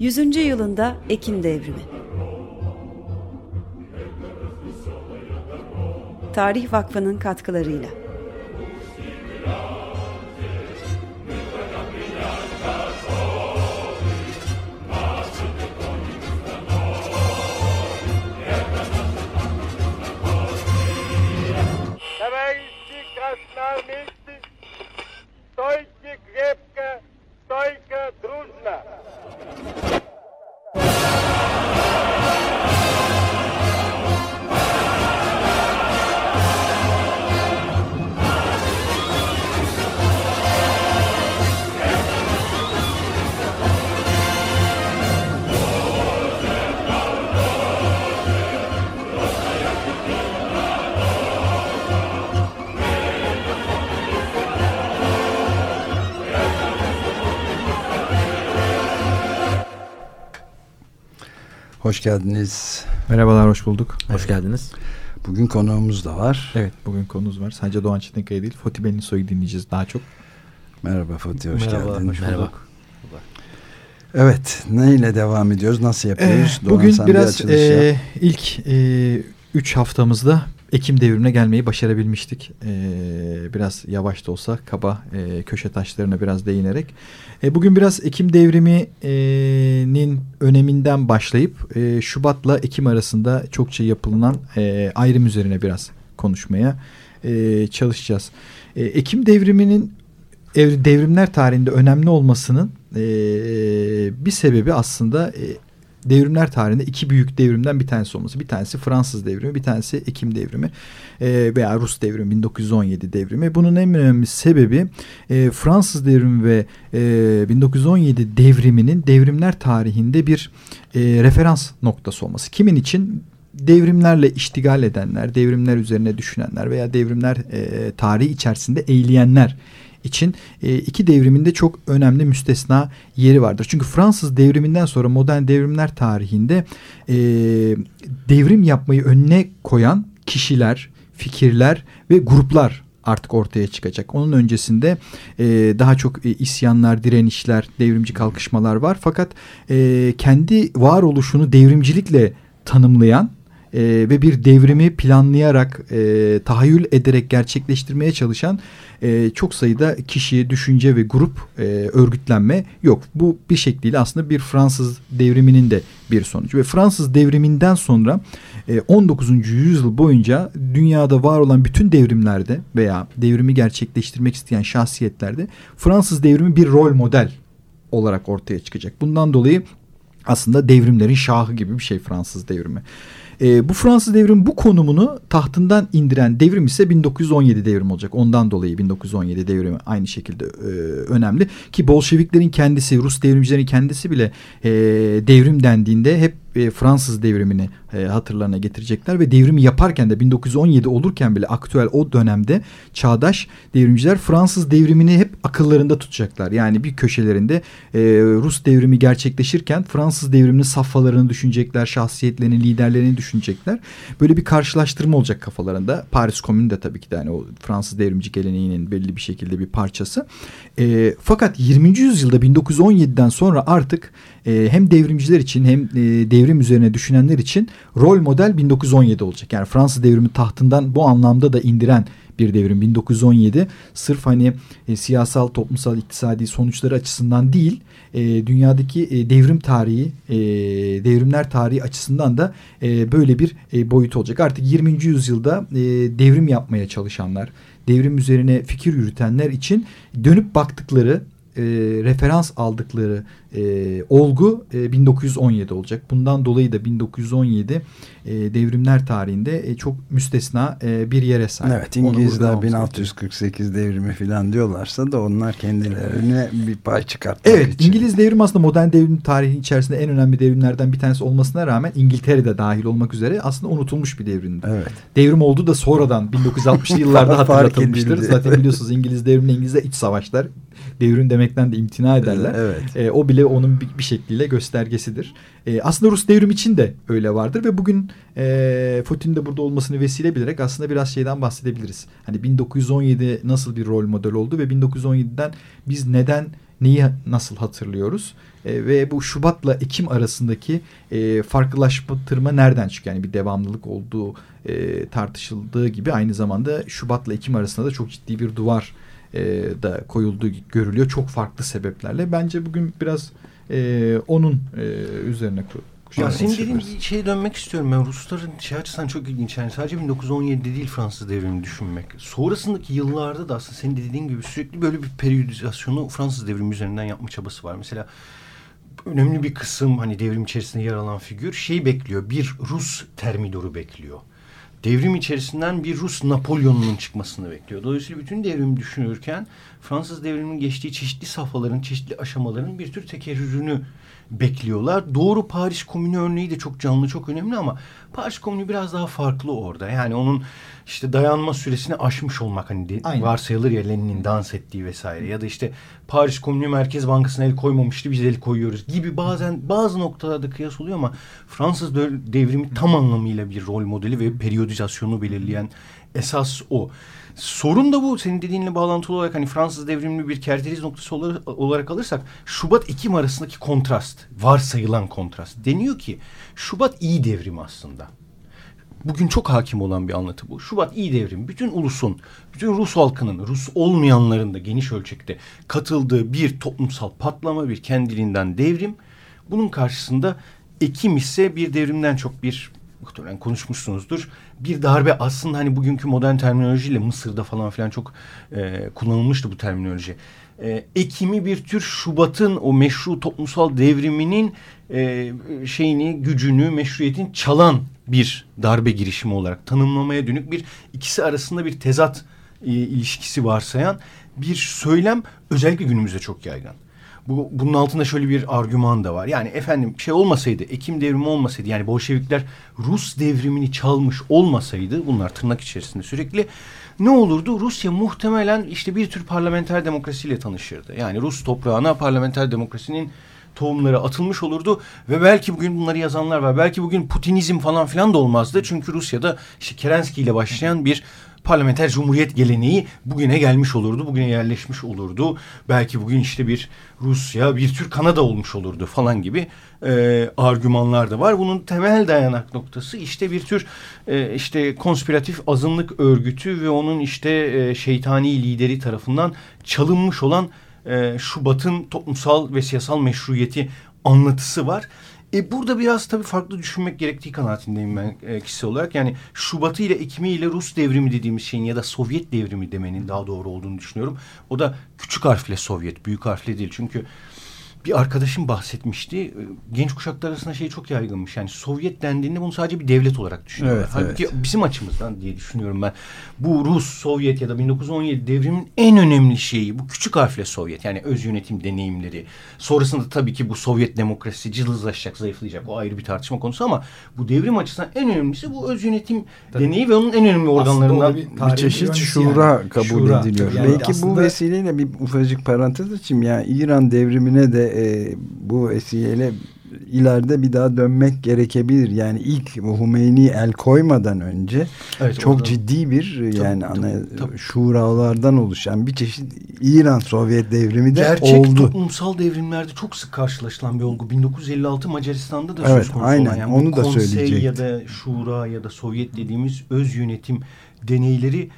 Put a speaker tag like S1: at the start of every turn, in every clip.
S1: Yüzüncü yılında Ekim Devrimi. Tarih Vakfı'nın katkılarıyla
S2: Hoş geldiniz.
S3: Merhabalar, hoş bulduk.
S4: Hoş geldiniz.
S2: Bugün konuğumuz da var.
S3: Evet, bugün konumuz var. Sadece Doğan Çetinkaya değil, Fatih Benlisoy'u dinleyeceğiz daha çok.
S2: Merhaba Fatih, hoş
S4: Merhaba,
S2: geldin.
S4: Hoş Merhaba.
S2: Evet, neyle devam ediyoruz, nasıl yapıyoruz?
S3: Ee, bugün biraz bir e, ilk e, üç haftamızda Ekim devrimine gelmeyi başarabilmiştik. Ee, biraz yavaş da olsa kaba e, köşe taşlarına biraz değinerek. E, bugün biraz Ekim devriminin öneminden başlayıp e, Şubat'la Ekim arasında çokça yapılan e, ayrım üzerine biraz konuşmaya e, çalışacağız. E, Ekim devriminin devrimler tarihinde önemli olmasının e, bir sebebi aslında e, devrimler tarihinde iki büyük devrimden bir tanesi olması. Bir tanesi Fransız devrimi, bir tanesi Ekim devrimi e, veya Rus devrimi 1917 devrimi. Bunun en önemli sebebi e, Fransız devrimi ve e, 1917 devriminin devrimler tarihinde bir e, referans noktası olması. Kimin için? devrimlerle iştigal edenler, devrimler üzerine düşünenler veya devrimler e, tarihi içerisinde eğleyenler için e, iki devriminde çok önemli müstesna yeri vardır. Çünkü Fransız devriminden sonra modern devrimler tarihinde e, devrim yapmayı önüne koyan kişiler, fikirler ve gruplar artık ortaya çıkacak. Onun öncesinde e, daha çok e, isyanlar, direnişler, devrimci kalkışmalar var. Fakat e, kendi varoluşunu devrimcilikle tanımlayan e, ve bir devrimi planlayarak, e, tahayyül ederek gerçekleştirmeye çalışan e, çok sayıda kişi, düşünce ve grup e, örgütlenme yok. Bu bir şekliyle aslında bir Fransız devriminin de bir sonucu. Ve Fransız devriminden sonra e, 19. yüzyıl boyunca dünyada var olan bütün devrimlerde veya devrimi gerçekleştirmek isteyen şahsiyetlerde Fransız devrimi bir rol model olarak ortaya çıkacak. Bundan dolayı aslında devrimlerin şahı gibi bir şey Fransız devrimi. E, bu Fransız devrim bu konumunu tahtından indiren devrim ise 1917 devrim olacak. Ondan dolayı 1917 devrimi aynı şekilde e, önemli. Ki Bolşeviklerin kendisi, Rus devrimcilerin kendisi bile e, devrim dendiğinde hep e, Fransız devrimini e, hatırlarına getirecekler ve devrimi yaparken de 1917 olurken bile aktüel o dönemde çağdaş devrimciler Fransız devrimini hep akıllarında tutacaklar. Yani bir köşelerinde e, Rus devrimi gerçekleşirken Fransız devriminin safhalarını düşünecekler, şahsiyetlerini, liderlerini düşünecekler. Böyle bir karşılaştırma olacak kafalarında. Paris Komünü de tabii ki de yani o Fransız devrimci geleneğinin belli bir şekilde bir parçası. E, fakat 20. yüzyılda 1917'den sonra artık e, hem devrimciler için hem e, devrim üzerine düşünenler için rol model 1917 olacak. Yani Fransız devrimi tahtından bu anlamda da indiren bir devrim 1917 sırf hani e, siyasal, toplumsal, iktisadi sonuçları açısından değil e, dünyadaki e, devrim tarihi, e, devrimler tarihi açısından da e, böyle bir e, boyut olacak. Artık 20. yüzyılda e, devrim yapmaya çalışanlar, devrim üzerine fikir yürütenler için dönüp baktıkları e, referans aldıkları e, olgu e, 1917 olacak. Bundan dolayı da 1917 e, devrimler tarihinde e, çok müstesna e, bir yere sahip.
S2: Evet İngilizler 1648 devrimi falan diyorlarsa da onlar kendilerine bir pay çıkartmak
S3: evet, için. İngiliz devrim aslında modern devrim tarihi içerisinde en önemli devrimlerden bir tanesi olmasına rağmen İngiltere'de dahil olmak üzere aslında unutulmuş bir devrimdi.
S2: Evet.
S3: Devrim oldu da sonradan 1960'lı yıllarda hatırlatılmıştır. Zaten biliyorsunuz İngiliz devrimle İngilizler iç savaşlar devrim demekten de imtina ederler.
S2: Evet.
S3: E, o bile onun bir, bir şekliyle göstergesidir. E, aslında Rus devrim için de öyle vardır ve bugün e, Putin'in de burada olmasını vesile bilerek aslında biraz şeyden bahsedebiliriz. Hani 1917 nasıl bir rol model oldu ve 1917'den biz neden neyi nasıl hatırlıyoruz? E, ve bu Şubat'la Ekim arasındaki e, farklılaştırma nereden çıkıyor? Yani bir devamlılık olduğu e, tartışıldığı gibi aynı zamanda Şubat'la Ekim arasında da çok ciddi bir duvar e, da koyulduğu görülüyor. Çok farklı sebeplerle. Bence bugün biraz e, onun e, üzerine
S4: ya senin dediğin şeye dönmek istiyorum ben. Rusların şey açısından çok ilginç. Yani sadece 1917'de değil Fransız devrimi düşünmek. Sonrasındaki yıllarda da aslında senin dediğin gibi sürekli böyle bir periyodizasyonu Fransız devrimi üzerinden yapma çabası var. Mesela önemli bir kısım hani devrim içerisinde yer alan figür şeyi bekliyor. Bir Rus termidoru bekliyor. Devrim içerisinden bir Rus Napolyon'un çıkmasını bekliyor. Dolayısıyla bütün devrimi düşünürken Fransız devriminin geçtiği çeşitli safhaların, çeşitli aşamaların bir tür tekerrürünü bekliyorlar. Doğru Paris Komünü örneği de çok canlı, çok önemli ama Paris Komünü biraz daha farklı orada. Yani onun işte dayanma süresini aşmış olmak hani de, varsayılır ya Lenin'in dans ettiği vesaire ya da işte Paris Komünü Merkez Bankası'na el koymamıştı biz el koyuyoruz gibi bazen bazı noktalarda kıyas oluyor ama Fransız devrimi tam anlamıyla bir rol modeli ve periyodizasyonu belirleyen esas o. Sorun da bu. Senin dediğinle bağlantılı olarak hani Fransız devrimini bir kerteriz noktası olarak alırsak Şubat-Ekim arasındaki kontrast, varsayılan kontrast. Deniyor ki Şubat iyi devrim aslında. Bugün çok hakim olan bir anlatı bu. Şubat iyi devrim. Bütün ulusun, bütün Rus halkının, Rus olmayanların da geniş ölçekte katıldığı bir toplumsal patlama, bir kendiliğinden devrim. Bunun karşısında Ekim ise bir devrimden çok bir muhtemelen konuşmuşsunuzdur. Bir darbe aslında hani bugünkü modern terminolojiyle Mısır'da falan filan çok e, kullanılmıştı bu terminoloji. E, Ekim'i bir tür Şubat'ın o meşru toplumsal devriminin e, şeyini, gücünü, meşruiyetin çalan bir darbe girişimi olarak tanımlamaya dönük bir ikisi arasında bir tezat e, ilişkisi varsayan bir söylem özellikle günümüzde çok yaygın. Bu, bunun altında şöyle bir argüman da var. Yani efendim şey olmasaydı, Ekim devrimi olmasaydı yani Bolşevikler Rus devrimini çalmış olmasaydı bunlar tırnak içerisinde sürekli ne olurdu? Rusya muhtemelen işte bir tür parlamenter demokrasiyle tanışırdı. Yani Rus toprağına parlamenter demokrasinin tohumları atılmış olurdu ve belki bugün bunları yazanlar var. Belki bugün Putinizm falan filan da olmazdı. Çünkü Rusya'da işte Kerenski ile başlayan bir parlamenter cumhuriyet geleneği bugüne gelmiş olurdu. Bugüne yerleşmiş olurdu. Belki bugün işte bir Rusya, bir tür Kanada olmuş olurdu falan gibi e, argümanlar da var. Bunun temel dayanak noktası işte bir tür e, işte konspiratif azınlık örgütü ve onun işte e, şeytani lideri tarafından çalınmış olan e, Şubat'ın toplumsal ve siyasal meşruiyeti anlatısı var. E burada biraz tabii farklı düşünmek gerektiği kanaatindeyim ben e, kişisel olarak. Yani Şubat'ı ile Ekim'i ile Rus devrimi dediğimiz şeyin ya da Sovyet devrimi demenin daha doğru olduğunu düşünüyorum. O da küçük harfle Sovyet, büyük harfle değil. Çünkü bir arkadaşım bahsetmişti. Ee, genç kuşaklar arasında şey çok yaygınmış. Yani Sovyet dendiğinde bunu sadece bir devlet olarak düşünüyorlar. Evet, Halbuki evet. bizim açımızdan diye düşünüyorum ben. Bu Rus, Sovyet ya da 1917 devrimin en önemli şeyi bu küçük harfle Sovyet. Yani öz yönetim deneyimleri. Sonrasında tabii ki bu Sovyet demokrasisi cılızlaşacak, zayıflayacak. O ayrı bir tartışma konusu ama bu devrim açısından en önemlisi bu öz yönetim tabii. deneyi ve onun en önemli organlarından
S2: bir, bir çeşit şura yani. kabul şura, ediliyor. Yani Belki aslında... bu vesileyle bir ufacık parantez açayım. Yani İran devrimine de e, bu vesileyle ileride bir daha dönmek gerekebilir. Yani ilk Hümeyni el koymadan önce evet, çok orada, ciddi bir tabii, yani tabii, ana tabii. şuralardan oluşan bir çeşit İran Sovyet devrimi de
S4: Gerçek
S2: oldu. Gerçek
S4: toplumsal devrimlerde çok sık karşılaşılan bir olgu. 1956 Macaristan'da da evet, söz konusu
S2: aynen,
S4: olan. Yani
S2: onu da söyleyecektim.
S4: ya da şura ya da Sovyet dediğimiz öz yönetim deneyleri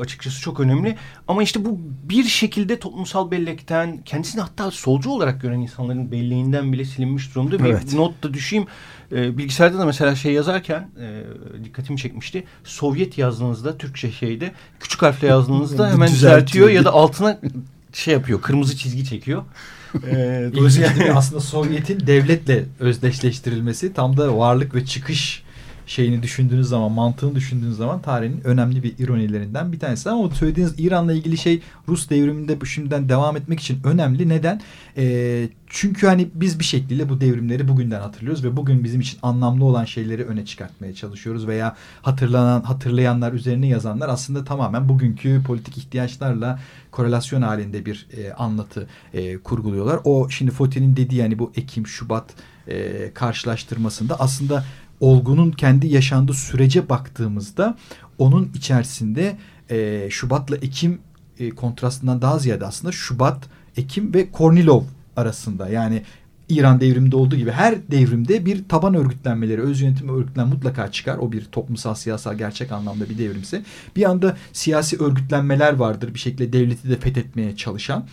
S4: açıkçası çok önemli. Ama işte bu bir şekilde toplumsal bellekten kendisini hatta solcu olarak gören insanların belleğinden bile silinmiş durumda. Evet. Bir not da düşeyim. E, bilgisayarda da mesela şey yazarken e, dikkatimi çekmişti. Sovyet yazdığınızda Türkçe şeyde küçük harfle yazdığınızda hemen düzeltiyor ya da altına şey yapıyor kırmızı çizgi çekiyor.
S3: ee, dolayısıyla aslında Sovyet'in devletle özdeşleştirilmesi tam da varlık ve çıkış şeyini düşündüğünüz zaman, mantığını düşündüğünüz zaman tarihin önemli bir ironilerinden bir tanesi. Ama o söylediğiniz İran'la ilgili şey Rus devriminde bu şimdiden devam etmek için önemli. Neden? E, çünkü hani biz bir şekilde bu devrimleri bugünden hatırlıyoruz ve bugün bizim için anlamlı olan şeyleri öne çıkartmaya çalışıyoruz veya hatırlanan hatırlayanlar üzerine yazanlar aslında tamamen bugünkü politik ihtiyaçlarla korelasyon halinde bir e, anlatı e, kurguluyorlar. O şimdi Foti'nin dediği yani bu Ekim, Şubat e, karşılaştırmasında aslında olgunun kendi yaşandığı sürece baktığımızda onun içerisinde e, Şubat'la Ekim e, kontrastından daha ziyade aslında Şubat, Ekim ve Kornilov arasında yani İran devriminde olduğu gibi her devrimde bir taban örgütlenmeleri, öz yönetim örgütlen mutlaka çıkar. O bir toplumsal, siyasal gerçek anlamda bir devrimse. Bir anda siyasi örgütlenmeler vardır bir şekilde devleti de fethetmeye çalışan.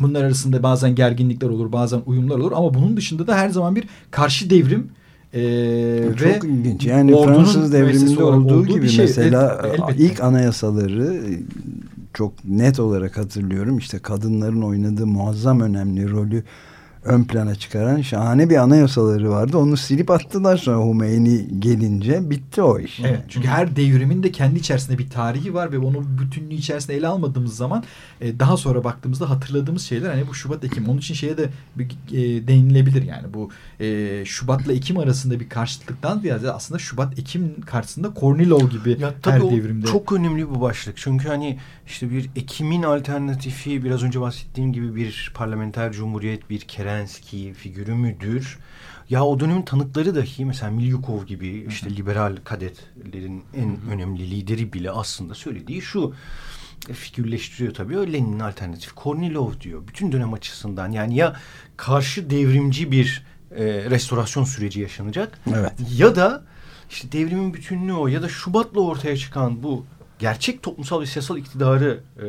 S3: Bunlar arasında bazen gerginlikler olur, bazen uyumlar olur ama bunun dışında da her zaman bir karşı devrim
S2: ee, Çok ve ilginç. Yani Fransız devriminde olduğu, olduğu gibi şey. mesela Elbette. ilk anayasaları çok net olarak hatırlıyorum. İşte kadınların oynadığı muazzam önemli rolü ön plana çıkaran şahane bir anayasaları vardı. Onu silip attılar sonra Humeyni gelince bitti o iş.
S3: Evet, çünkü her devrimin de kendi içerisinde bir tarihi var ve onu bütünlüğü içerisinde ele almadığımız zaman e, daha sonra baktığımızda hatırladığımız şeyler hani bu Şubat Ekim. Onun için şeye de bir, e, değinilebilir yani bu e, Şubat'la Ekim arasında bir karşıtlıktan ziyade aslında Şubat Ekim karşısında Kornilov gibi
S4: ya, tabii her devrimde. Çok önemli bu başlık. Çünkü hani işte bir Ekim'in alternatifi biraz önce bahsettiğim gibi bir parlamenter cumhuriyet, bir Kerenski figürü müdür? Ya o dönemin tanıkları dahi mesela Milyukov gibi işte liberal kadetlerin en önemli lideri bile aslında söylediği şu e, figürleştiriyor tabii. O Lenin'in alternatifi Kornilov diyor. Bütün dönem açısından yani ya karşı devrimci bir e, restorasyon süreci yaşanacak evet. ya da işte devrimin bütünlüğü o ya da Şubat'la ortaya çıkan bu gerçek toplumsal ve siyasal iktidarı e,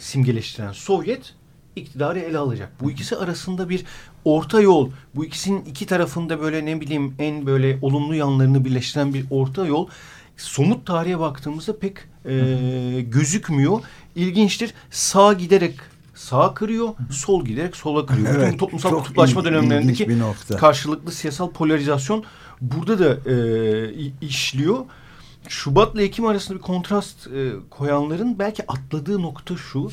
S4: simgeleştiren Sovyet iktidarı ele alacak. Bu ikisi arasında bir orta yol, bu ikisinin iki tarafında böyle ne bileyim en böyle olumlu yanlarını birleştiren bir orta yol somut tarihe baktığımızda pek e, gözükmüyor. İlginçtir. Sağ giderek sağa kırıyor, sol giderek sola kırıyor. Evet, Bütün toplumsal kutuplaşma dönemlerindeki karşılıklı siyasal polarizasyon burada da e, işliyor. Şubat'la Ekim arasında bir kontrast e, koyanların belki atladığı nokta şu.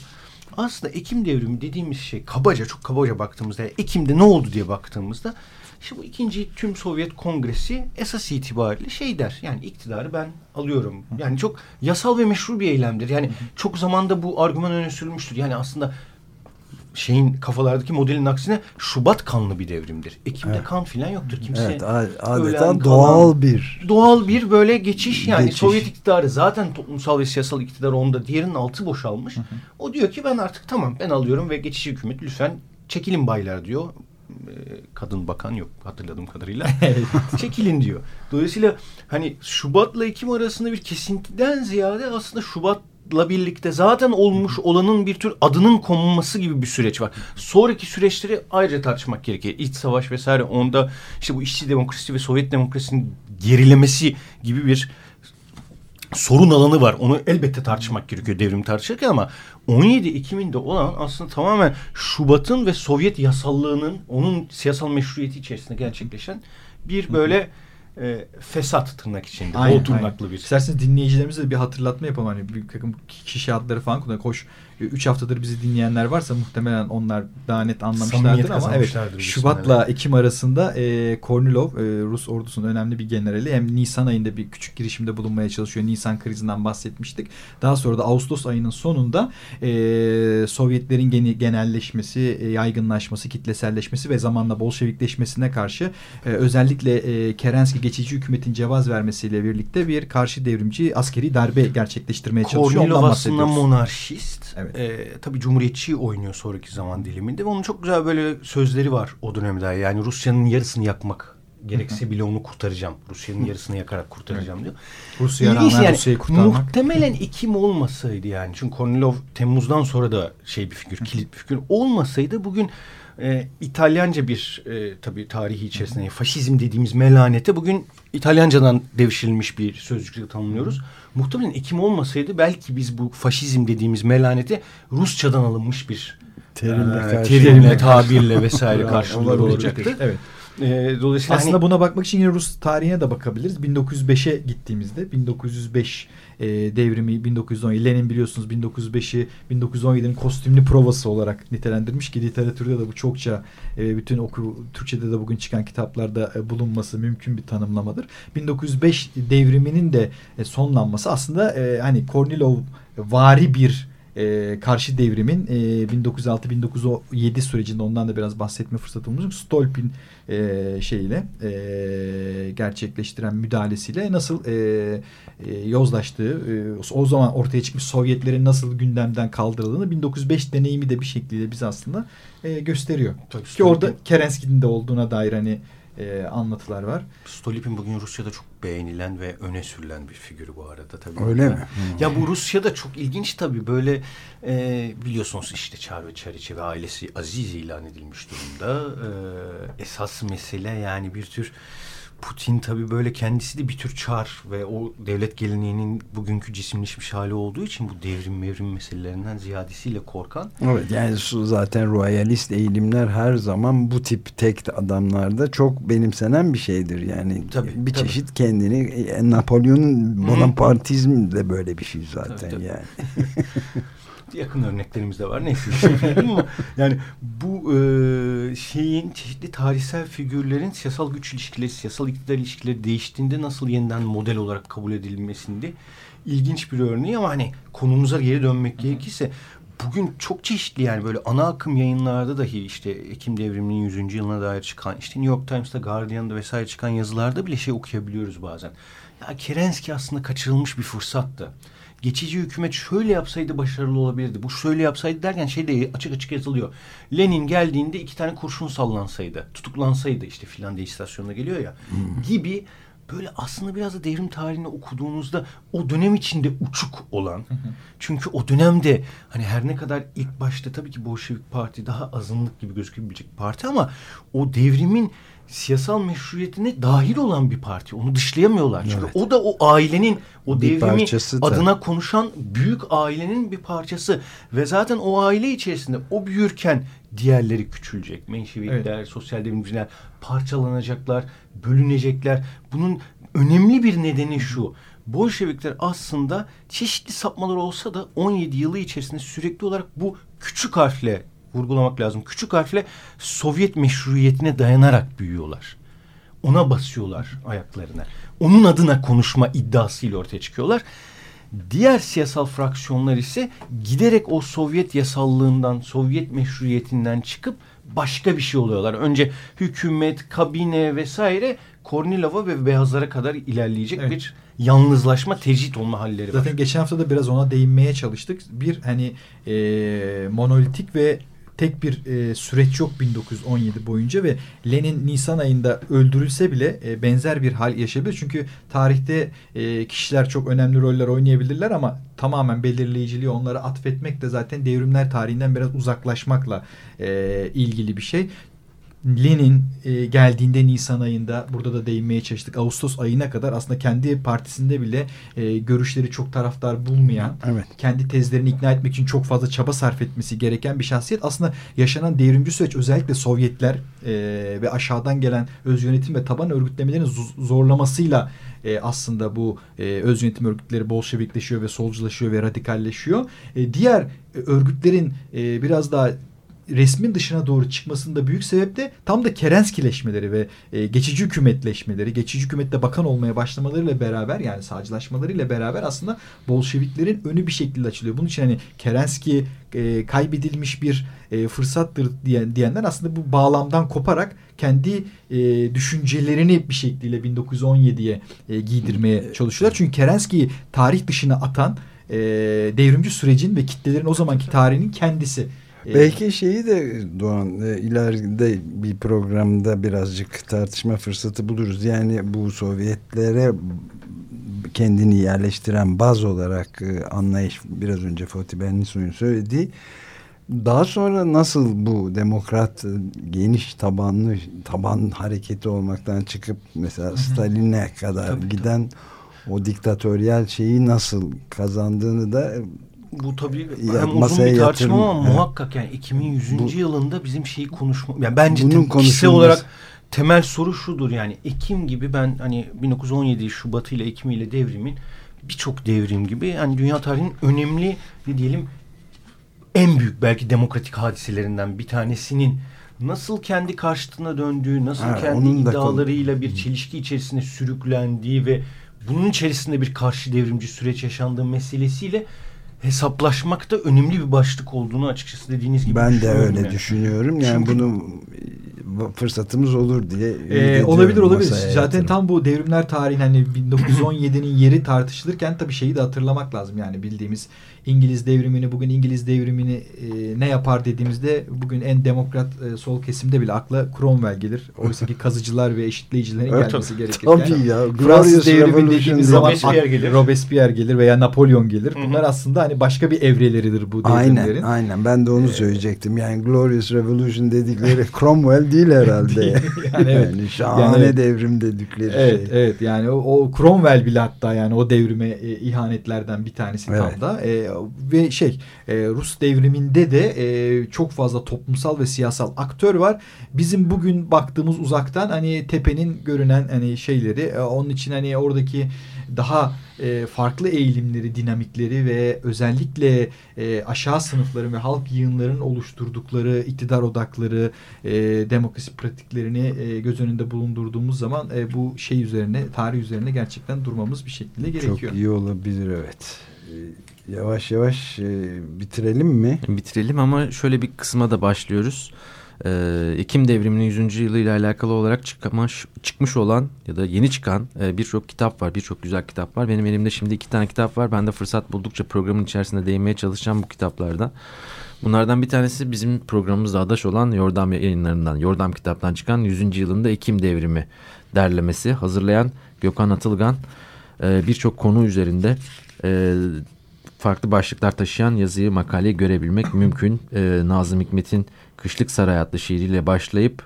S4: Aslında Ekim devrimi dediğimiz şey kabaca çok kabaca baktığımızda Ekim'de ne oldu diye baktığımızda işte bu ikinci tüm Sovyet Kongresi esas itibariyle şey der. Yani iktidarı ben alıyorum. Yani çok yasal ve meşru bir eylemdir. Yani çok zamanda bu argüman öne sürülmüştür. Yani aslında şeyin kafalardaki modelin aksine Şubat kanlı bir devrimdir. Ekim'de evet. kan filan yoktur. Kimse evet,
S2: adeta doğal bir
S4: doğal bir böyle geçiş yani geçiş. Sovyet iktidarı zaten toplumsal ve siyasal iktidar onda diğerinin altı boşalmış. Hı hı. O diyor ki ben artık tamam ben alıyorum ve geçiş hükümet lütfen çekilin baylar diyor. Ee, kadın bakan yok hatırladığım kadarıyla. çekilin diyor. Dolayısıyla hani Şubat'la Ekim arasında bir kesintiden ziyade aslında Şubat la birlikte zaten olmuş olanın bir tür adının konulması gibi bir süreç var. Sonraki süreçleri ayrıca tartışmak gerekiyor. İç savaş vesaire onda işte bu işçi demokrasi ve Sovyet demokrasinin gerilemesi gibi bir sorun alanı var. Onu elbette tartışmak gerekiyor devrim tartışırken ama 17 Ekim'inde olan aslında tamamen Şubat'ın ve Sovyet yasallığının onun siyasal meşruiyeti içerisinde gerçekleşen bir böyle e, fesat tırnak içinde. Aynen, bol tırnaklı bir.
S3: İsterseniz dinleyicilerimize de bir hatırlatma yapalım. Hani bir takım kişi adları falan kullanıyor. Koş 3 haftadır bizi dinleyenler varsa muhtemelen onlar daha net anlamışlardır ama evet Şubat'la Ekim arasında e, Kornilov e, Rus ordusunun önemli bir generali hem Nisan ayında bir küçük girişimde bulunmaya çalışıyor. Nisan krizinden bahsetmiştik. Daha sonra da Ağustos ayının sonunda e, Sovyetlerin geni, genelleşmesi, e, yaygınlaşması, kitleselleşmesi ve zamanla Bolşevikleşmesine karşı e, özellikle e, Kerenski geçici hükümetin cevaz vermesiyle birlikte bir karşı devrimci askeri darbe gerçekleştirmeye çalışıyor.
S4: Kornilov aslında monarşist. Evet. E, tabii Cumhuriyetçi oynuyor sonraki zaman diliminde ve onun çok güzel böyle sözleri var o dönemde. Yani Rusya'nın yarısını yakmak gerekse bile onu kurtaracağım. Rusya'nın yarısını yakarak kurtaracağım diyor.
S3: Rusya rağmen yani, Rusya'yı kurtarmak.
S4: Muhtemelen Ekim olmasaydı yani. Çünkü Kornilov Temmuz'dan sonra da şey bir figür, kilit bir figür olmasaydı bugün e, İtalyanca bir e, tabii tarihi içerisinde faşizm dediğimiz melanete bugün İtalyancadan devşirilmiş bir sözcükle tanımlıyoruz. Muhtemelen Ekim olmasaydı belki biz bu faşizm dediğimiz melanete Rusçadan alınmış bir terimle, e, terimle tabirle vesaire karşılıyor olacaktı. Evet.
S3: E, dolayısıyla aslında hani... buna bakmak için yine Rus tarihine de bakabiliriz. 1905'e gittiğimizde 1905 e, devrimi 1917 Lenin biliyorsunuz 1905'i 1917'nin kostümlü provası olarak nitelendirmiş ki literatürde de bu çokça e, bütün oku Türkçe'de de bugün çıkan kitaplarda e, bulunması mümkün bir tanımlamadır. 1905 devriminin de e, sonlanması aslında e, hani Kornilov vari bir e, karşı devrimin e, 1906-1907 sürecinde ondan da biraz bahsetme fırsatımız yok. Stolp'in e, şeyiyle e, gerçekleştiren müdahalesiyle nasıl e, e, yozlaştığı e, o zaman ortaya çıkmış Sovyetlerin nasıl gündemden kaldırıldığını 1905 deneyimi de bir şekilde bize aslında e, gösteriyor. Tabii, Ki orada Kerenski'nin de olduğuna dair hani e, anlatılar var.
S4: Stolipin bugün Rusya'da çok beğenilen ve öne sürülen bir figürü bu arada tabii.
S2: Öyle mi?
S4: Ya bu Rusya'da çok ilginç tabii böyle e, biliyorsunuz işte Çar ve Çariçe ve ailesi aziz ilan edilmiş durumda. E, esas mesele yani bir tür Putin tabii böyle kendisi de bir tür çar ve o devlet geleneğinin bugünkü cisimleşmiş hali olduğu için bu devrim mevrim meselelerinden ziyadesiyle korkan.
S2: Evet yani zaten royalist eğilimler her zaman bu tip tek adamlarda çok benimsenen bir şeydir. Yani tabii, bir tabii. çeşit kendini e, Napolyon'un Bonapartizm de böyle bir şey zaten tabii, tabii. yani.
S4: yakın örneklerimiz de var. Neyse ama yani bu e, şeyin çeşitli tarihsel figürlerin siyasal güç ilişkileri, siyasal iktidar ilişkileri değiştiğinde nasıl yeniden model olarak kabul edilmesinde ilginç bir örneği ama hani konumuza geri dönmek gerekirse bugün çok çeşitli yani böyle ana akım yayınlarda dahi işte Ekim devriminin 100. yılına dair çıkan işte New York Times'ta Guardian'da vesaire çıkan yazılarda bile şey okuyabiliyoruz bazen. Ya Kerenski aslında kaçırılmış bir fırsattı geçici hükümet şöyle yapsaydı başarılı olabilirdi. Bu şöyle yapsaydı derken şey de açık açık yazılıyor. Lenin geldiğinde iki tane kurşun sallansaydı, tutuklansaydı işte Finlandiya istasyonuna geliyor ya hmm. gibi böyle aslında biraz da devrim tarihini okuduğunuzda o dönem içinde uçuk olan çünkü o dönemde hani her ne kadar ilk başta tabii ki Bolşevik Parti daha azınlık gibi gözükebilecek parti ama o devrimin siyasal meşruiyetine dahil olan bir parti. Onu dışlayamıyorlar. Çünkü evet. o da o ailenin, o bir devrimi adına konuşan büyük ailenin bir parçası. Ve zaten o aile içerisinde o büyürken diğerleri küçülecek. Menşevikler, evet. sosyal devrimciler parçalanacaklar, bölünecekler. Bunun önemli bir nedeni şu. Bolşevikler aslında çeşitli sapmalar olsa da 17 yılı içerisinde sürekli olarak bu küçük harfle vurgulamak lazım. Küçük harfle Sovyet meşruiyetine dayanarak büyüyorlar. Ona basıyorlar ayaklarına. Onun adına konuşma iddiasıyla ortaya çıkıyorlar. Diğer siyasal fraksiyonlar ise giderek o Sovyet yasallığından, Sovyet meşruiyetinden çıkıp başka bir şey oluyorlar. Önce hükümet, kabine vesaire Kornilov'a ve Beyazlara kadar ilerleyecek evet. bir yalnızlaşma, tecrit olma halleri
S3: Zaten var. Zaten geçen hafta da biraz ona değinmeye çalıştık. Bir hani e, monolitik ve tek bir e, süreç yok 1917 boyunca ve Lenin Nisan ayında öldürülse bile e, benzer bir hal yaşayabilir. Çünkü tarihte e, kişiler çok önemli roller oynayabilirler ama tamamen belirleyiciliği onlara atfetmek de zaten devrimler tarihinden biraz uzaklaşmakla e, ilgili bir şey. Lenin e, geldiğinde Nisan ayında burada da değinmeye çalıştık. Ağustos ayına kadar aslında kendi partisinde bile e, görüşleri çok taraftar bulmayan, evet. kendi tezlerini ikna etmek için çok fazla çaba sarf etmesi gereken bir şahsiyet. Aslında yaşanan devrimci süreç özellikle Sovyetler e, ve aşağıdan gelen öz yönetim ve taban örgütlemelerin zorlamasıyla e, aslında bu e, öz yönetim örgütleri Bolşevikleşiyor ve solculaşıyor ve radikalleşiyor. E, diğer e, örgütlerin e, biraz daha resmin dışına doğru çıkmasında büyük sebep de tam da Kerenskileşmeleri ve e, geçici hükümetleşmeleri, geçici hükümette bakan olmaya başlamalarıyla beraber yani sağcılaşmalarıyla beraber aslında Bolşeviklerin önü bir şekilde açılıyor. Bunun için hani Kerenski e, kaybedilmiş bir e, fırsattır diyen, diyenler aslında bu bağlamdan koparak kendi e, düşüncelerini bir şekilde 1917'ye e, giydirmeye çalışıyorlar. Çünkü Kerenski'yi tarih dışına atan e, devrimci sürecin ve kitlelerin o zamanki tarihinin kendisi.
S2: Ee, Belki şeyi de Doğan e, ileride bir programda birazcık tartışma fırsatı buluruz. Yani bu Sovyetlere kendini yerleştiren baz olarak e, anlayış biraz önce Fatih Benlisu'nun söylediği daha sonra nasıl bu demokrat e, geniş tabanlı taban hareketi olmaktan çıkıp mesela Stalin'e kadar tabii, giden tabii. o diktatöryel şeyi nasıl kazandığını da
S4: bu tabii ya, hem uzun bir tartışma ama evet. muhakkak yani 2100. Bu, yılında bizim şeyi konuşma yani bence kişisel olarak temel soru şudur yani Ekim gibi ben hani 1917 Şubat ile Ekim ile devrimin birçok devrim gibi yani dünya tarihinin önemli ne diyelim en büyük belki demokratik hadiselerinden bir tanesinin nasıl kendi karşıtına döndüğü, nasıl ha, kendi iddialarıyla bir çelişki içerisinde sürüklendiği ve bunun içerisinde bir karşı devrimci süreç yaşandığı meselesiyle hesaplaşmak da önemli bir başlık olduğunu açıkçası dediğiniz gibi
S2: Ben de öyle yani. düşünüyorum. Yani Çünkü, bunu fırsatımız olur diye.
S3: Ee, olabilir olabilir. Zaten tam bu devrimler tarihin hani 1917'nin yeri tartışılırken tabii şeyi de hatırlamak lazım. Yani bildiğimiz İngiliz devrimini bugün İngiliz devrimini e, ne yapar dediğimizde bugün en demokrat e, sol kesimde bile akla Cromwell gelir. Oysa ki kazıcılar ve eşitleyicilerin evet, gelmesi gerekir.
S2: Tabii ya.
S3: Fransız devrimi dediğimiz zaman Robespierre gelir. Robespierre gelir veya Napolyon gelir. Bunlar Hı -hı. aslında hani başka bir evreleridir bu devrimlerin.
S2: Aynen aynen ben de onu ee, söyleyecektim. Yani Glorious Revolution dedikleri Cromwell değil herhalde. yani, evet. yani şahane yani, devrim dedikleri
S3: evet, şey. Evet yani o, o Cromwell bile hatta yani o devrime e, ihanetlerden bir tanesi evet. tam da. E, ve şey e, Rus devriminde de e, çok fazla toplumsal ve siyasal aktör var. Bizim bugün baktığımız uzaktan hani tepenin görünen hani şeyleri e, onun için hani oradaki daha e, farklı eğilimleri, dinamikleri ve özellikle e, aşağı sınıfların ve halk yığınlarının oluşturdukları iktidar odakları, e, demokrasi pratiklerini e, göz önünde bulundurduğumuz zaman e, bu şey üzerine, tarih üzerine gerçekten durmamız bir şekilde gerekiyor.
S2: Çok iyi olabilir evet. Yavaş yavaş e, bitirelim mi?
S5: Bitirelim ama şöyle bir kısma da başlıyoruz. Ee, Ekim devriminin 100. yılıyla alakalı olarak çıkmış, çıkmış olan ya da yeni çıkan e, birçok kitap var. Birçok güzel kitap var. Benim elimde şimdi iki tane kitap var. Ben de fırsat buldukça programın içerisinde değinmeye çalışacağım bu kitaplarda. Bunlardan bir tanesi bizim programımızda adaş olan Yordam yayınlarından, Yordam kitaptan çıkan 100. yılında Ekim devrimi derlemesi. Hazırlayan Gökhan Atılgan e, birçok konu üzerinde e, farklı başlıklar taşıyan yazıyı, makaleyi görebilmek mümkün. E, Nazım Hikmet'in Kışlık Saray adlı şiiriyle başlayıp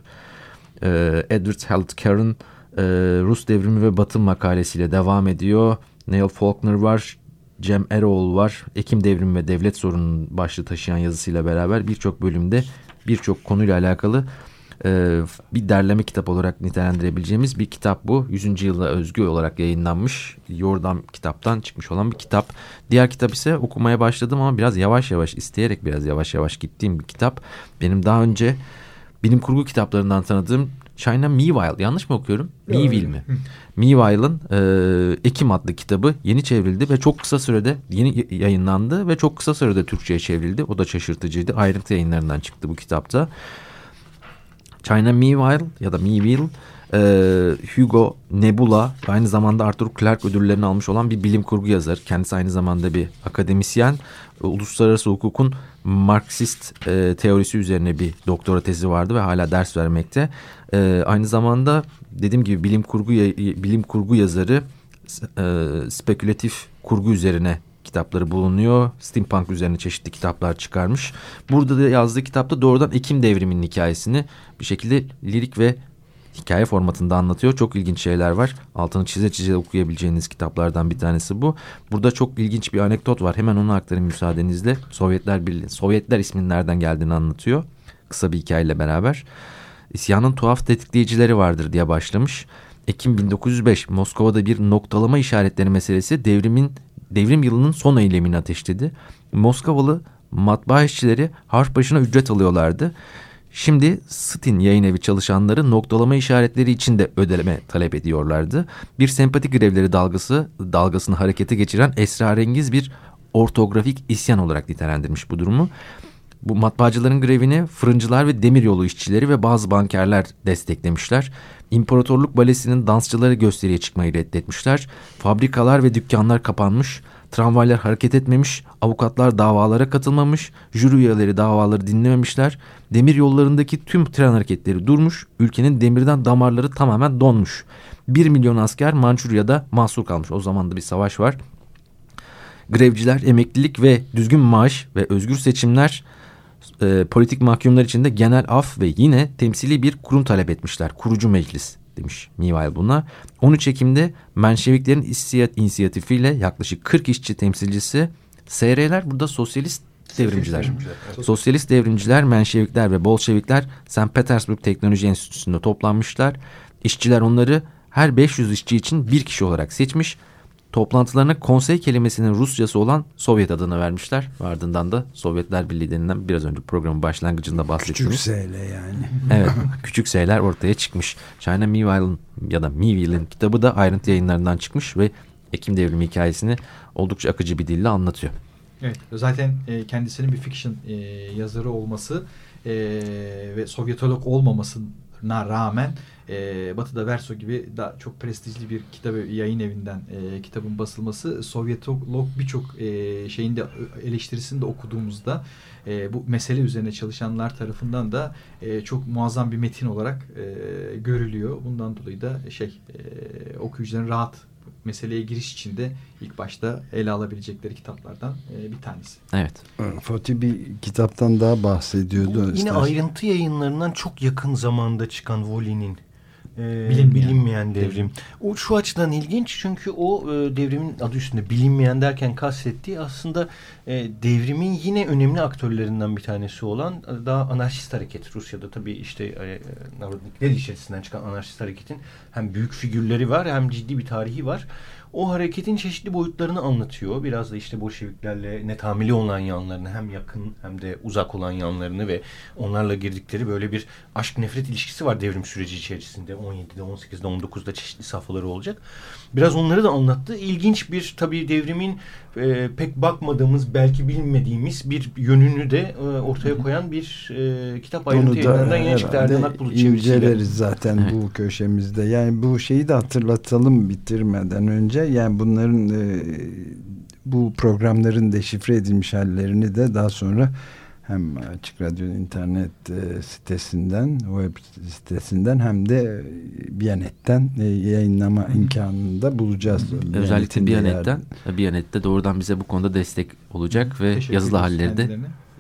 S5: e, Edward Healthcare'ın e, Rus Devrimi ve Batı makalesiyle devam ediyor. Neil Faulkner var, Cem Eroğlu var. Ekim Devrimi ve Devlet Sorunun başlığı taşıyan yazısıyla beraber birçok bölümde birçok konuyla alakalı e, bir derleme kitap olarak nitelendirebileceğimiz bir kitap bu. 100. yılda özgü olarak yayınlanmış Yordam kitaptan çıkmış olan bir kitap. Diğer kitap ise okumaya başladım ama biraz yavaş yavaş isteyerek biraz yavaş yavaş gittiğim bir kitap. Benim daha önce bilim kurgu kitaplarından tanıdığım China Meanwhile yanlış mı okuyorum? Meanwhile mi? Meanwhile'ın e, Ekim adlı kitabı yeni çevrildi ve çok kısa sürede yeni yayınlandı ve çok kısa sürede Türkçe'ye çevrildi. O da şaşırtıcıydı. Ayrıntı yayınlarından çıktı bu kitapta. China Meanwhile ya da Meanwhile e, Hugo Nebula aynı zamanda Arthur Clarke ödüllerini almış olan bir bilim kurgu yazar. Kendisi aynı zamanda bir akademisyen. E, uluslararası hukukun Marksist e, teorisi üzerine bir doktora tezi vardı ve hala ders vermekte. E, aynı zamanda dediğim gibi bilim kurgu bilim kurgu yazarı e, spekülatif kurgu üzerine kitapları bulunuyor. Steampunk üzerine çeşitli kitaplar çıkarmış. Burada da yazdığı kitapta doğrudan Ekim devriminin hikayesini bir şekilde lirik ve hikaye formatında anlatıyor. Çok ilginç şeyler var. Altını çize çize okuyabileceğiniz kitaplardan bir tanesi bu. Burada çok ilginç bir anekdot var. Hemen onu aktarayım müsaadenizle. Sovyetler Birliği, Sovyetler isminin nereden geldiğini anlatıyor. Kısa bir hikayeyle beraber. İsyanın tuhaf tetikleyicileri vardır diye başlamış. Ekim 1905 Moskova'da bir noktalama işaretleri meselesi devrimin devrim yılının son eylemini ateşledi. Moskovalı matbaa işçileri harf başına ücret alıyorlardı. Şimdi Stin yayın evi çalışanları noktalama işaretleri için de ödeme talep ediyorlardı. Bir sempati grevleri dalgası dalgasını harekete geçiren esrarengiz bir ortografik isyan olarak nitelendirmiş bu durumu. Bu matbaacıların grevini fırıncılar ve demiryolu işçileri ve bazı bankerler desteklemişler. İmparatorluk Balesi'nin dansçıları gösteriye çıkmayı reddetmişler. Fabrikalar ve dükkanlar kapanmış. Tramvaylar hareket etmemiş, avukatlar davalara katılmamış, jüri üyeleri davaları dinlememişler. Demir yollarındaki tüm tren hareketleri durmuş, ülkenin demirden damarları tamamen donmuş. Bir milyon asker Mançurya'da mahsur kalmış. O zaman da bir savaş var. Grevciler emeklilik ve düzgün maaş ve özgür seçimler e, politik mahkumlar için de genel af ve yine temsili bir kurum talep etmişler. Kurucu meclis demiş Mival buna. 13 Ekim'de Menşeviklerin inisiyatifiyle yaklaşık 40 işçi temsilcisi SR'ler burada sosyalist devrimciler. devrimciler. Sosyalist devrimciler, Menşevikler ve Bolşevikler St. Petersburg Teknoloji Enstitüsü'nde toplanmışlar. İşçiler onları her 500 işçi için bir kişi olarak seçmiş. Toplantılarına konsey kelimesinin Rusçası olan Sovyet adını vermişler. Ardından da Sovyetler Birliği denilen biraz önce programın başlangıcında bahsettiğimiz.
S2: Küçük S'yle yani.
S5: evet küçük S'ler ortaya çıkmış. China Meanwhile'ın ya da Meanwhile'in kitabı da ayrıntı yayınlarından çıkmış ve Ekim devrimi hikayesini oldukça akıcı bir dille anlatıyor.
S3: Evet zaten e, kendisinin bir fiction e, yazarı olması e, ve Sovyetolog olmamasına rağmen e, Batı'da Verso gibi daha çok prestijli bir kitap yayın evinden e, kitabın basılması Sovyetolog birçok e, şeyin de eleştirisini de okuduğumuzda e, bu mesele üzerine çalışanlar tarafından da e, çok muazzam bir metin olarak e, görülüyor. Bundan dolayı da şey e, okuyucuların rahat meseleye giriş için de ilk başta ele alabilecekleri kitaplardan e, bir tanesi.
S5: Evet.
S2: Fatih bir kitaptan daha bahsediyordu.
S4: Bu yine istersen. ayrıntı yayınlarından çok yakın zamanda çıkan Voli'nin
S3: e, bilinmeyen,
S4: bilinmeyen devrim. devrim. O şu açıdan ilginç çünkü o e, devrimin adı üstünde bilinmeyen derken kastettiği aslında e, devrimin yine önemli aktörlerinden bir tanesi olan e, daha anarşist hareket. Rusya'da tabii işte e, Narodnikler içerisinden çıkan anarşist hareketin hem büyük figürleri var hem ciddi bir tarihi var o hareketin çeşitli boyutlarını anlatıyor. Biraz da işte Bolşeviklerle netamili olan yanlarını hem yakın hem de uzak olan yanlarını ve onlarla girdikleri böyle bir aşk nefret ilişkisi var devrim süreci içerisinde. 17'de, 18'de, 19'da çeşitli safhaları olacak. Biraz onları da anlattı. İlginç bir tabii devrimin e, pek bakmadığımız belki bilmediğimiz bir yönünü de e, ortaya koyan bir e, kitap ayrıntı yayınlarından yine çıktı. Erden Akbulut
S2: inceleriz zaten evet. bu köşemizde. Yani bu şeyi de hatırlatalım bitirmeden önce. Yani bunların e, bu programların deşifre edilmiş hallerini de daha sonra hem Açık Radyo internet e, sitesinden, web sitesinden hem de Biyanet'ten e, yayınlama Hı. imkanını da bulacağız.
S5: Hı. Özellikle Biyanet'ten. Biyanet'te doğrudan bize bu konuda destek olacak ve yazılı halleri de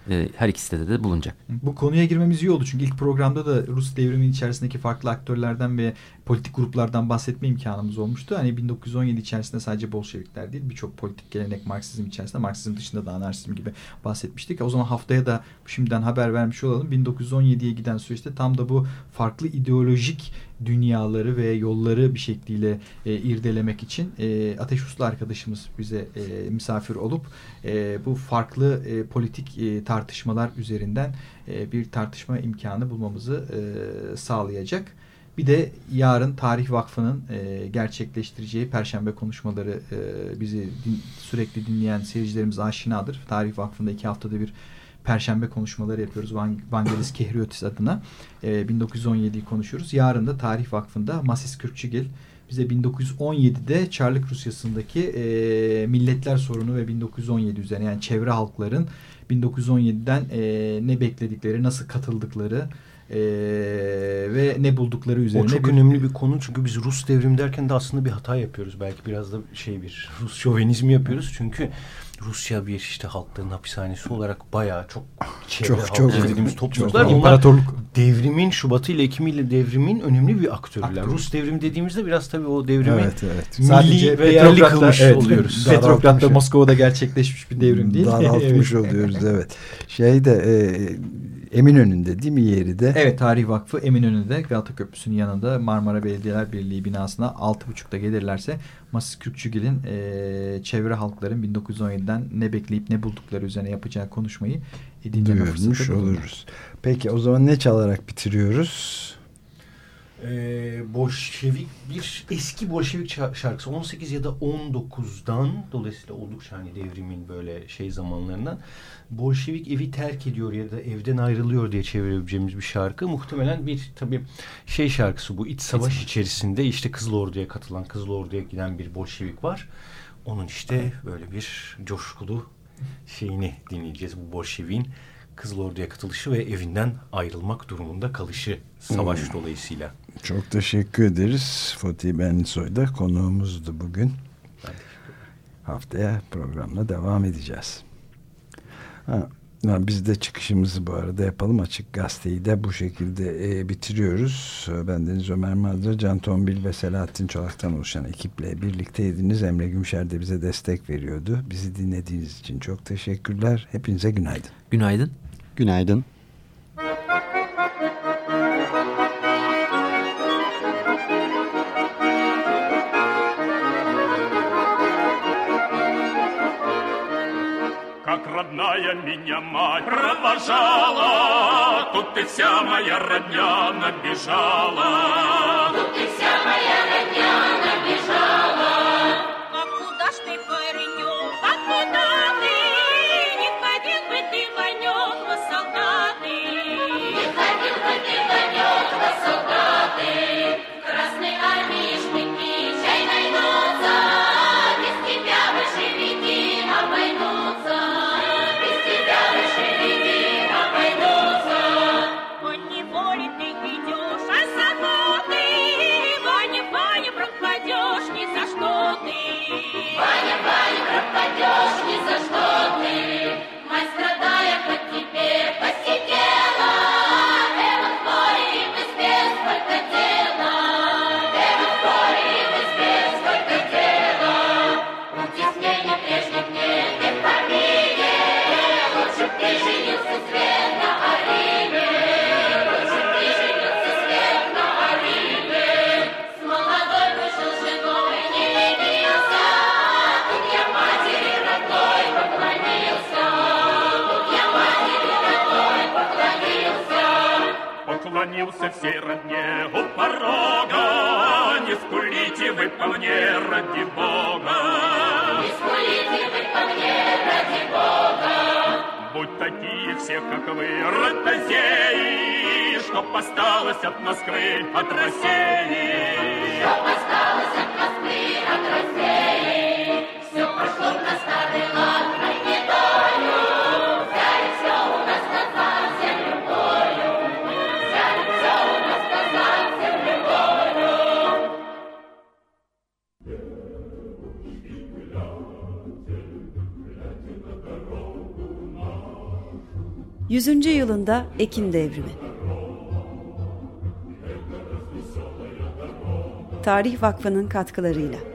S5: e, her iki sitede de bulunacak.
S3: Bu konuya girmemiz iyi oldu çünkü ilk programda da Rus devriminin içerisindeki farklı aktörlerden ve politik gruplardan bahsetme imkanımız olmuştu. Hani 1917 içerisinde sadece Bolşevikler değil birçok politik gelenek Marksizm içerisinde Marksizm dışında da anarşizm gibi bahsetmiştik. O zaman haftaya da şimdiden haber vermiş olalım. 1917'ye giden süreçte tam da bu farklı ideolojik dünyaları ve yolları bir şekliyle e, irdelemek için e, Ateş Uslu arkadaşımız bize e, misafir olup e, bu farklı e, politik e, tartışmalar üzerinden e, bir tartışma imkanı bulmamızı e, sağlayacak. Bir de yarın Tarih Vakfı'nın e, gerçekleştireceği Perşembe konuşmaları e, bizi din, sürekli dinleyen seyircilerimiz aşinadır. Tarih Vakfı'nda iki haftada bir Perşembe konuşmaları yapıyoruz Van, Vangelis Kehriotis adına. E, 1917'yi konuşuyoruz. Yarın da Tarih Vakfı'nda Masis Kürkçügil bize 1917'de Çarlık Rusyası'ndaki e, milletler sorunu ve 1917 üzerine yani çevre halkların 1917'den e, ne bekledikleri, nasıl katıldıkları e, ve ne buldukları üzerine. O
S4: çok bir... önemli bir konu çünkü biz Rus devrim derken de aslında bir hata yapıyoruz. Belki biraz da şey bir Rus şovenizmi yapıyoruz. Çünkü Rusya bir işte halkların hapishanesi olarak bayağı çok çevre çok, çok, dediğimiz topluluklar. İmparatorluk. Devrimin Şubat'ı ile Ekim'i ile devrimin önemli bir aktörler. Aktör. Rus devrimi dediğimizde biraz tabii o devrimi evet, evet. milli Sadece ve yerli kılmış evet, oluyoruz.
S3: Petrograd'da Moskova'da gerçekleşmiş bir devrim değil.
S2: Daraltmış evet. oluyoruz evet. Şeyde e, Eminönü'nde değil mi yeri de?
S3: Evet Tarih Vakfı Eminönü'nde Galata Köprüsü'nün yanında Marmara Belediyeler Birliği binasına 6.30'da gelirlerse Masis Kürkçügil'in e, çevre halkların 1917'den ne bekleyip ne buldukları üzerine yapacağı konuşmayı dinleme fırsatı
S2: oluruz. Peki o zaman ne çalarak bitiriyoruz?
S4: Ee, Bolşevik bir eski Bolşevik şarkısı. 18 ya da 19'dan dolayısıyla oldukça hani devrimin böyle şey zamanlarından. Bolşevik evi terk ediyor ya da evden ayrılıyor diye çevirebileceğimiz bir şarkı. Muhtemelen bir tabii şey şarkısı bu iç savaş içerisinde işte Kızıl Ordu'ya katılan Kızıl Ordu'ya giden bir Bolşevik var. Onun işte böyle bir coşkulu şeyini dinleyeceğiz bu Bolşevik'in Kızıl Ordu'ya katılışı ve evinden ayrılmak durumunda kalışı savaş hmm. dolayısıyla.
S2: Çok teşekkür ederiz. Fatih Bensoy da konuğumuzdu bugün. Haftaya programla devam edeceğiz. Ha, Biz de çıkışımızı bu arada yapalım. Açık Gazete'yi de bu şekilde e, bitiriyoruz. Ben Deniz Ömer Madra, Can Tombil ve Selahattin Çolak'tan oluşan ekiple birlikteydiniz. Emre Gümşer de bize destek veriyordu. Bizi dinlediğiniz için çok teşekkürler. Hepinize günaydın.
S5: Günaydın.
S6: Günaydın.
S7: Меня мать провожала, Тут и вся моя родня набежала.
S8: Тут и вся моя родня набежала.
S9: Ваня, Ваня, пропадешь ни
S8: Поклонился
S7: всей родне у порога. Не скулите вы по мне ради Бога.
S8: Не скулите вы по мне ради Бога.
S7: Будь такие все, как вы, ротозеи, Чтоб осталось от Москвы, от России.
S8: Чтоб осталось от Москвы, от России. Все пошло на старый лад,
S1: 100. yılında Ekim Devrimi. Tarih Vakfı'nın katkılarıyla.